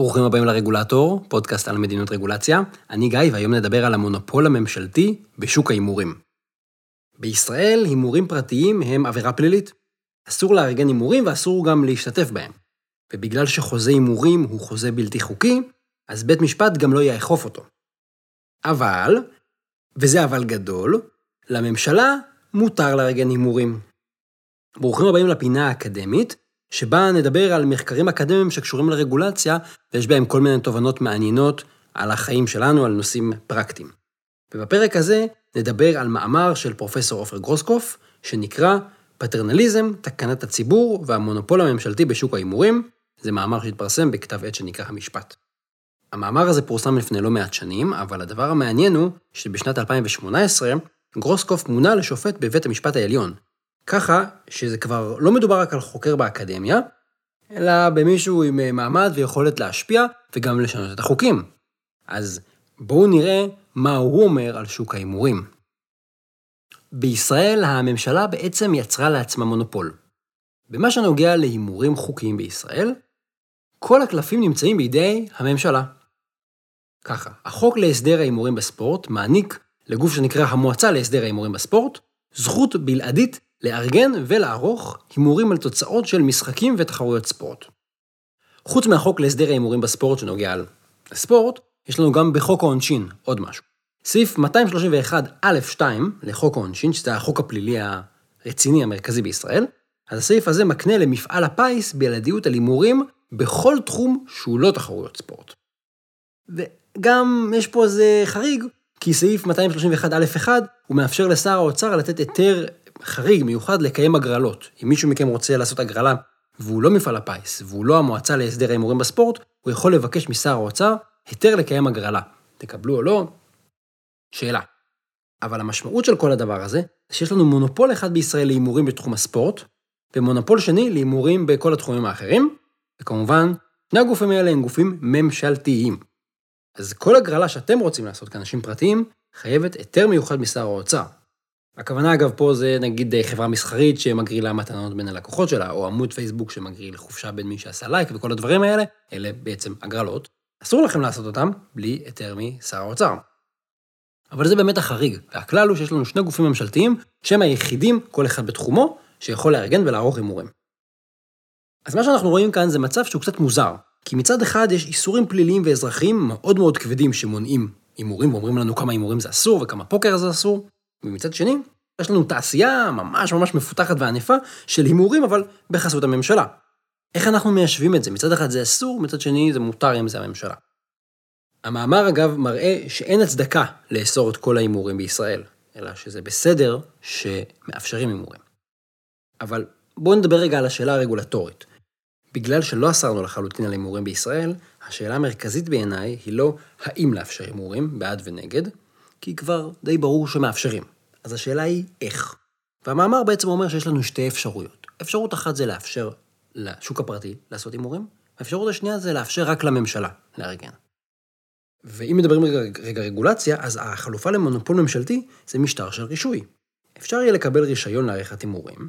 ברוכים הבאים לרגולטור, פודקאסט על מדיניות רגולציה. אני גיא, והיום נדבר על המונופול הממשלתי בשוק ההימורים. בישראל, הימורים פרטיים הם עבירה פלילית. אסור לארגן הימורים ואסור גם להשתתף בהם. ובגלל שחוזה הימורים הוא חוזה בלתי חוקי, אז בית משפט גם לא יאכוף אותו. אבל, וזה אבל גדול, לממשלה מותר לארגן הימורים. ברוכים הבאים לפינה האקדמית, שבה נדבר על מחקרים אקדמיים שקשורים לרגולציה, ויש בהם כל מיני תובנות מעניינות על החיים שלנו, על נושאים פרקטיים. ובפרק הזה נדבר על מאמר של פרופסור עופר גרוסקוף, שנקרא פטרנליזם, תקנת הציבור והמונופול הממשלתי בשוק ההימורים. זה מאמר שהתפרסם בכתב עת שנקרא המשפט. המאמר הזה פורסם לפני לא מעט שנים, אבל הדבר המעניין הוא שבשנת 2018 גרוסקוף מונה לשופט בבית המשפט העליון, ככה שזה כבר לא מדובר רק על חוקר באקדמיה, אלא במישהו עם אה, מעמד ויכולת להשפיע וגם לשנות את החוקים. אז בואו נראה מה הוא אומר על שוק ההימורים. בישראל הממשלה בעצם יצרה לעצמה מונופול. במה שנוגע להימורים חוקיים בישראל, כל הקלפים נמצאים בידי הממשלה. ככה, החוק להסדר ההימורים בספורט מעניק לגוף שנקרא המועצה להסדר ההימורים בספורט, זכות בלעדית לארגן ולערוך הימורים על תוצאות של משחקים ותחרויות ספורט. חוץ מהחוק להסדר ההימורים בספורט שנוגע לספורט, יש לנו גם בחוק העונשין עוד משהו. סעיף 231א2 לחוק העונשין, שזה החוק הפלילי הרציני המרכזי בישראל, אז הסעיף הזה מקנה למפעל הפיס בלעדיות על הימורים בכל תחום שהוא לא תחרויות ספורט. וגם יש פה איזה חריג, כי סעיף 231א1 הוא מאפשר לשר האוצר לתת היתר חריג מיוחד לקיים הגרלות. אם מישהו מכם רוצה לעשות הגרלה והוא לא מפעל הפיס, והוא לא המועצה להסדר ההימורים בספורט, הוא יכול לבקש משר האוצר היתר לקיים הגרלה. תקבלו או לא? שאלה. אבל המשמעות של כל הדבר הזה, זה שיש לנו מונופול אחד בישראל להימורים בתחום הספורט, ומונופול שני להימורים בכל התחומים האחרים, וכמובן, שני הגופים האלה הם גופים ממשלתיים. אז כל הגרלה שאתם רוצים לעשות כאנשים פרטיים, חייבת היתר מיוחד משר האוצר. הכוונה אגב פה זה נגיד חברה מסחרית שמגרילה מתנות בין הלקוחות שלה, או עמוד פייסבוק שמגריל חופשה בין מי שעשה לייק וכל הדברים האלה, אלה בעצם הגרלות. אסור לכם לעשות אותם בלי היתר משר האוצר. אבל זה באמת החריג, והכלל הוא שיש לנו שני גופים ממשלתיים שהם היחידים, כל אחד בתחומו, שיכול לארגן ולערוך הימורים. אז מה שאנחנו רואים כאן זה מצב שהוא קצת מוזר, כי מצד אחד יש איסורים פליליים ואזרחיים מאוד מאוד כבדים שמונעים הימורים ואומרים לנו כמה הימורים זה אסור וכמה פוקר זה אסור, ומצד שני, יש לנו תעשייה ממש ממש מפותחת וענפה של הימורים, אבל בחסות הממשלה. איך אנחנו מיישבים את זה? מצד אחד זה אסור, מצד שני זה מותר אם זה הממשלה. המאמר אגב מראה שאין הצדקה לאסור את כל ההימורים בישראל, אלא שזה בסדר שמאפשרים הימורים. אבל בואו נדבר רגע על השאלה הרגולטורית. בגלל שלא אסרנו לחלוטין על הימורים בישראל, השאלה המרכזית בעיניי היא לא האם לאפשר הימורים, בעד ונגד, כי כבר די ברור שמאפשרים. אז השאלה היא איך. והמאמר בעצם אומר שיש לנו שתי אפשרויות. אפשרות אחת זה לאפשר לשוק הפרטי לעשות הימורים, האפשרות השנייה זה לאפשר רק לממשלה לארגן. ואם מדברים רגע, רגע רגולציה, אז החלופה למונופול ממשלתי זה משטר של רישוי. אפשר יהיה לקבל רישיון לעריכת הימורים,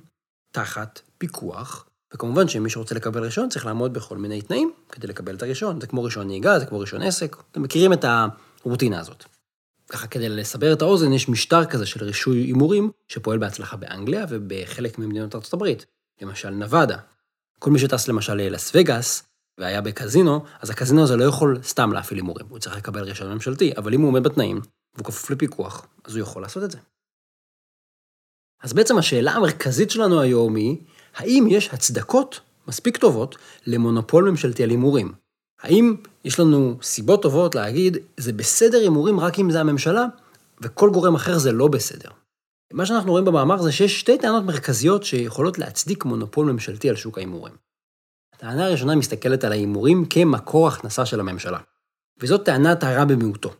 תחת פיקוח, וכמובן שמי שרוצה לקבל רישיון צריך לעמוד בכל מיני תנאים כדי לקבל את הרישיון. זה כמו רישיון נהיגה, זה כמו רישיון עסק, אתם מכירים את הרוטינה הזאת. ככה כדי לסבר את האוזן, יש משטר כזה של רישוי הימורים, שפועל בהצלחה באנגליה ובחלק ממדינות ארצות הברית. למשל נבדה. כל מי שטס למשל ללאס וגאס, והיה בקזינו, אז הקזינו הזה לא יכול סתם להפעיל הימורים, הוא צריך לקבל רישיון ממשלתי, אבל אם הוא עומד בתנאים, והוא כפוף לפיקוח, אז הוא יכול לעשות את זה. אז בעצם השאלה המרכזית שלנו היום היא, האם יש הצדקות מספיק טובות למונופול ממשלתי על הימורים? האם יש לנו סיבות טובות להגיד, זה בסדר הימורים רק אם זה הממשלה, וכל גורם אחר זה לא בסדר? מה שאנחנו רואים במאמר זה שיש שתי טענות מרכזיות שיכולות להצדיק מונופול ממשלתי על שוק ההימורים. הטענה הראשונה מסתכלת על ההימורים כמקור הכנסה של הממשלה. וזאת טענת הרע במיעוטו.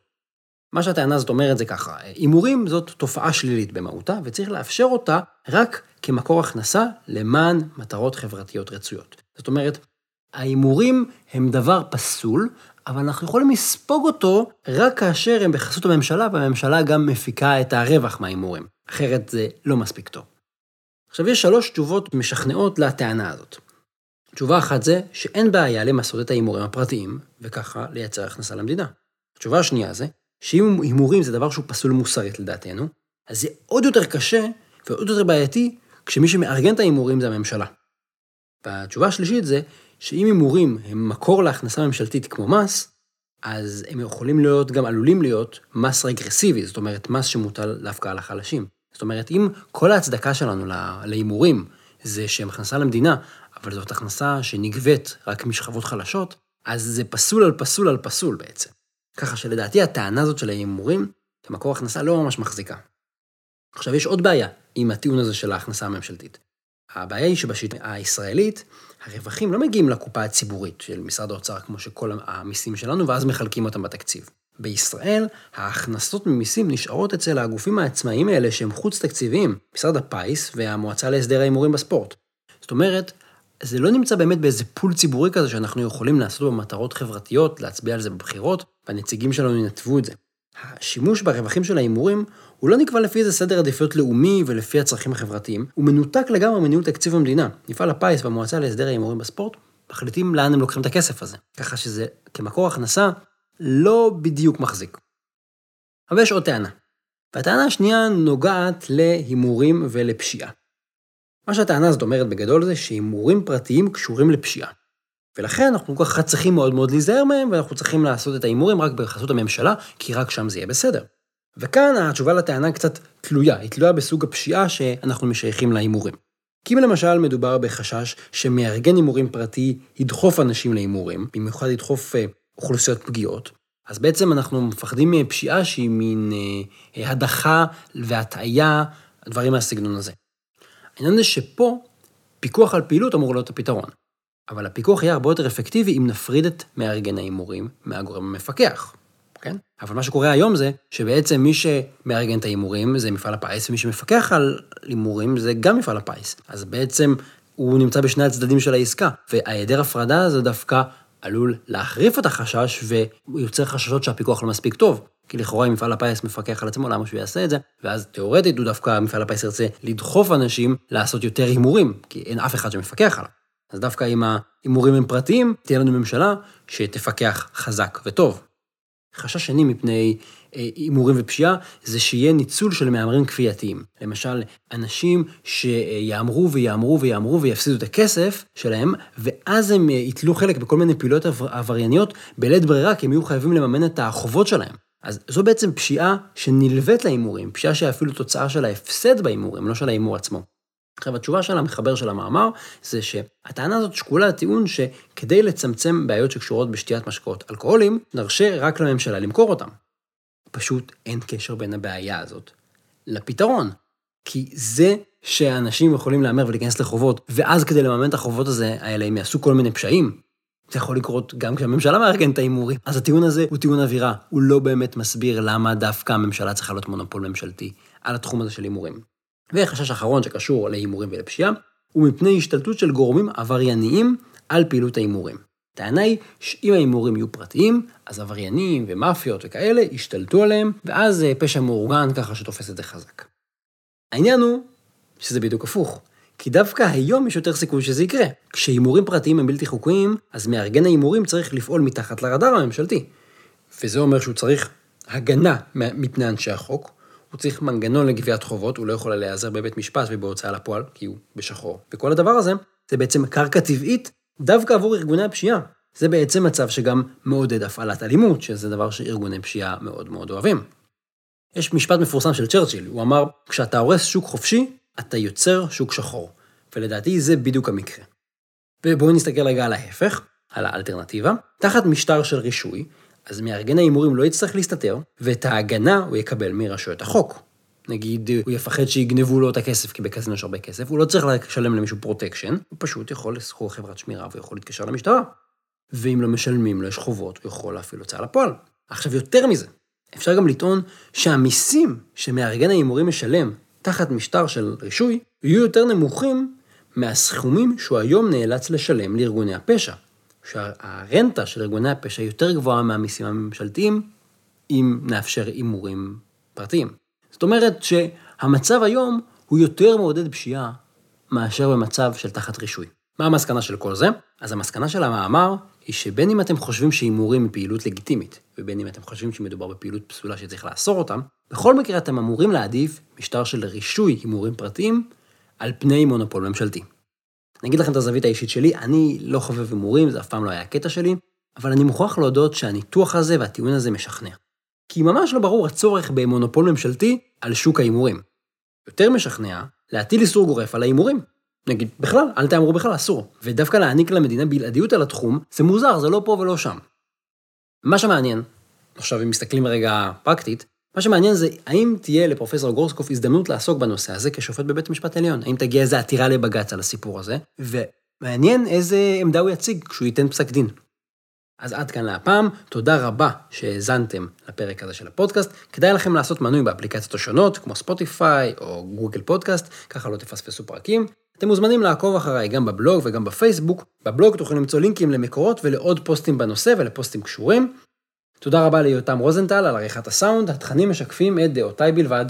מה שהטענה הזאת אומרת זה ככה, הימורים זאת תופעה שלילית במהותה, וצריך לאפשר אותה רק כמקור הכנסה למען מטרות חברתיות רצויות. זאת אומרת, ההימורים הם דבר פסול, אבל אנחנו יכולים לספוג אותו רק כאשר הם בחסות הממשלה, והממשלה גם מפיקה את הרווח מההימורים. אחרת זה לא מספיק טוב. עכשיו, יש שלוש תשובות משכנעות לטענה הזאת. תשובה אחת זה שאין בעיה למסות את ההימורים הפרטיים, וככה לייצר הכנסה למדינה. התשובה השנייה זה, שאם הימורים זה דבר שהוא פסול מוסרית לדעתנו, אז זה עוד יותר קשה ועוד יותר בעייתי כשמי שמארגן את ההימורים זה הממשלה. והתשובה השלישית זה שאם הימורים הם מקור להכנסה ממשלתית כמו מס, אז הם יכולים להיות, גם עלולים להיות, מס רגרסיבי, זאת אומרת, מס שמוטל דווקא על החלשים. זאת אומרת, אם כל ההצדקה שלנו להימורים זה שהם הכנסה למדינה, אבל זאת הכנסה שנגבית רק משכבות חלשות, אז זה פסול על פסול על פסול בעצם. ככה שלדעתי הטענה הזאת של ההימורים, כמקור הכנסה לא ממש מחזיקה. עכשיו, יש עוד בעיה עם הטיעון הזה של ההכנסה הממשלתית. הבעיה היא שבשיטה הישראלית, הרווחים לא מגיעים לקופה הציבורית של משרד האוצר כמו שכל המיסים שלנו, ואז מחלקים אותם בתקציב. בישראל, ההכנסות ממיסים נשארות אצל הגופים העצמאיים האלה שהם חוץ-תקציביים, משרד הפיס והמועצה להסדר ההימורים בספורט. זאת אומרת, זה לא נמצא באמת באיזה פול ציבורי כזה שאנחנו יכולים לעשות במטרות חברתיות, להצביע על זה בבחירות, והנציגים שלנו ינתבו את זה. השימוש ברווחים של ההימורים הוא לא נקבע לפי איזה סדר עדיפויות לאומי ולפי הצרכים החברתיים, הוא מנותק לגמרי מניהול תקציב המדינה. מפעל הפיס והמועצה להסדר ההימורים בספורט מחליטים לאן הם לוקחים את הכסף הזה. ככה שזה כמקור הכנסה לא בדיוק מחזיק. אבל יש עוד טענה. והטענה השנייה נוגעת להימורים ולפשיעה. מה שהטענה הזאת אומרת בגדול זה שהימורים פרטיים קשורים לפשיעה. ולכן אנחנו כל כך צריכים מאוד מאוד להיזהר מהם, ואנחנו צריכים לעשות את ההימורים רק בחסות הממשלה, כי רק שם זה יהיה בסדר. וכאן התשובה לטענה קצת תלויה, היא תלויה בסוג הפשיעה שאנחנו משייכים להימורים. כי אם למשל מדובר בחשש שמארגן הימורים פרטי ידחוף אנשים להימורים, במיוחד ידחוף אה, אוכלוסיות פגיעות, אז בעצם אנחנו מפחדים מפשיעה שהיא מין אה, הדחה והטעיה, דברים מהסגנון הזה. העניין זה שפה פיקוח על פעילות אמור להיות הפתרון. אבל הפיקוח יהיה הרבה יותר אפקטיבי אם נפריד את מארגן ההימורים מהגורם המפקח, כן? אבל מה שקורה היום זה שבעצם מי שמארגן את ההימורים זה מפעל הפיס, ומי שמפקח על הימורים זה גם מפעל הפיס. אז בעצם הוא נמצא בשני הצדדים של העסקה, והיעדר הפרדה זה דווקא עלול להחריף את החשש ויוצר חששות שהפיקוח לא מספיק טוב. כי לכאורה אם מפעל הפיס מפקח על עצמו, למה שהוא יעשה את זה? ואז תאורטית הוא דווקא, מפעל הפיס ירצה לדחוף אנשים לעשות יותר הימורים, כי אין אף אחד שמפקח עליו. אז דווקא אם ההימורים הם פרטיים, תהיה לנו ממשלה שתפקח חזק וטוב. חשש שני מפני אה, הימורים ופשיעה, זה שיהיה ניצול של מהמרים כפייתיים. למשל, אנשים שיאמרו ויאמרו ויאמרו ויפסידו את הכסף שלהם, ואז הם ייטלו חלק בכל מיני פעילויות עברייניות בלית ברירה, כי הם יהיו חייבים לממן את החובות שלהם. אז זו בעצם פשיעה שנלווית להימורים, פשיעה שאפילו תוצאה של ההפסד בהימורים, לא של ההימור עצמו. עכשיו, התשובה של המחבר של המאמר, זה שהטענה הזאת שקולה לטיעון שכדי לצמצם בעיות שקשורות בשתיית משקאות אלכוהולים, נרשה רק לממשלה למכור אותם. פשוט אין קשר בין הבעיה הזאת לפתרון. כי זה שאנשים יכולים להמר ולהיכנס לחובות, ואז כדי לממן את החובות הזה, האלה הם יעשו כל מיני פשעים, זה יכול לקרות גם כשהממשלה מארגנת את ההימורים. אז הטיעון הזה הוא טיעון אווירה, הוא לא באמת מסביר למה דווקא הממשלה צריכה להיות מונופול ממשלתי על התחום הזה של הימורים. וחשש אחרון שקשור להימורים ולפשיעה, הוא מפני השתלטות של גורמים עברייניים על פעילות ההימורים. הטענה היא שאם ההימורים יהיו פרטיים, אז עבריינים ומאפיות וכאלה ישתלטו עליהם, ואז פשע מאורגן ככה שתופס את זה חזק. העניין הוא שזה בדיוק הפוך. כי דווקא היום יש יותר סיכוי שזה יקרה. כשהימורים פרטיים הם בלתי חוקיים, אז מארגן ההימורים צריך לפעול מתחת לרדאר הממשלתי. וזה אומר שהוא צריך הגנה מפני אנשי החוק, הוא צריך מנגנון לגביית חובות, הוא לא יכול להיעזר בבית משפט ובהוצאה לפועל, כי הוא בשחור. וכל הדבר הזה, זה בעצם קרקע טבעית דווקא עבור ארגוני הפשיעה. זה בעצם מצב שגם מעודד הפעלת אלימות, שזה דבר שארגוני פשיעה מאוד מאוד אוהבים. יש משפט מפורסם של צ'רצ'יל, הוא אמר, כשאתה הורס שוק חופשי, אתה יוצר שוק שחור. ולדעתי זה בדיוק המקרה. ובואו נסתכל רגע על ההפך, על האלטרנטיבה. תחת משטר של רישוי, אז מארגן ההימורים לא יצטרך להסתתר, ואת ההגנה הוא יקבל מרשויות החוק. נגיד, הוא יפחד שיגנבו לו את הכסף, כי בקזינו יש הרבה כסף, הוא לא צריך לשלם למישהו פרוטקשן, הוא פשוט יכול לשכור חברת שמירה ויכול להתקשר למשטרה. ואם לא משלמים לו יש חובות, הוא יכול להפעיל הוצאה לפועל. עכשיו, יותר מזה, אפשר גם לטעון שהמיסים שמארגן ההימורים משלם תחת משטר של רישוי, יהיו יותר נמוכים מהסכומים שהוא היום נאלץ לשלם לארגוני הפשע. שהרנטה של ארגוני הפשע יותר גבוהה מהמיסים הממשלתיים, אם נאפשר הימורים פרטיים. זאת אומרת שהמצב היום הוא יותר מעודד פשיעה מאשר במצב של תחת רישוי. מה המסקנה של כל זה? אז המסקנה של המאמר היא שבין אם אתם חושבים שהימורים היא פעילות לגיטימית, ובין אם אתם חושבים שמדובר בפעילות פסולה שצריך לאסור אותם, בכל מקרה אתם אמורים להעדיף משטר של רישוי הימורים פרטיים על פני מונופול ממשלתי. אני אגיד לכם את הזווית האישית שלי, אני לא חובב הימורים, זה אף פעם לא היה הקטע שלי, אבל אני מוכרח להודות שהניתוח הזה והטיעון הזה משכנע. כי ממש לא ברור הצורך במונופול ממשלתי על שוק ההימורים. יותר משכנע להטיל איסור גורף על ההימורים. נגיד, בכלל, אל תאמרו בכלל, אסור. ודווקא להעניק למדינה בלעדיות על התחום, זה מוזר, זה לא פה ולא שם. מה שמעניין, עכשיו אם מסתכלים רגע פרקטית, מה שמעניין זה, האם תהיה לפרופסור גורסקוף הזדמנות לעסוק בנושא הזה כשופט בבית המשפט העליון? האם תגיע איזה עתירה לבג"ץ על הסיפור הזה? ומעניין איזה עמדה הוא יציג כשהוא ייתן פסק דין. אז עד כאן להפעם, תודה רבה שהאזנתם לפרק הזה של הפודקאסט. כדאי לכם לעשות מנוי באפליקציות השונות, כמו ספוטיפיי או גוגל פודקאסט, ככה לא תפספסו פרקים. אתם מוזמנים לעקוב אחריי גם בבלוג וגם בפייסבוק. בבלוג תוכלו למצוא לינקים למקורות ולעוד פוסטים בנושא ולפוסטים קשורים. תודה רבה ליותם רוזנטל על עריכת הסאונד, התכנים משקפים את דעותיי בלבד.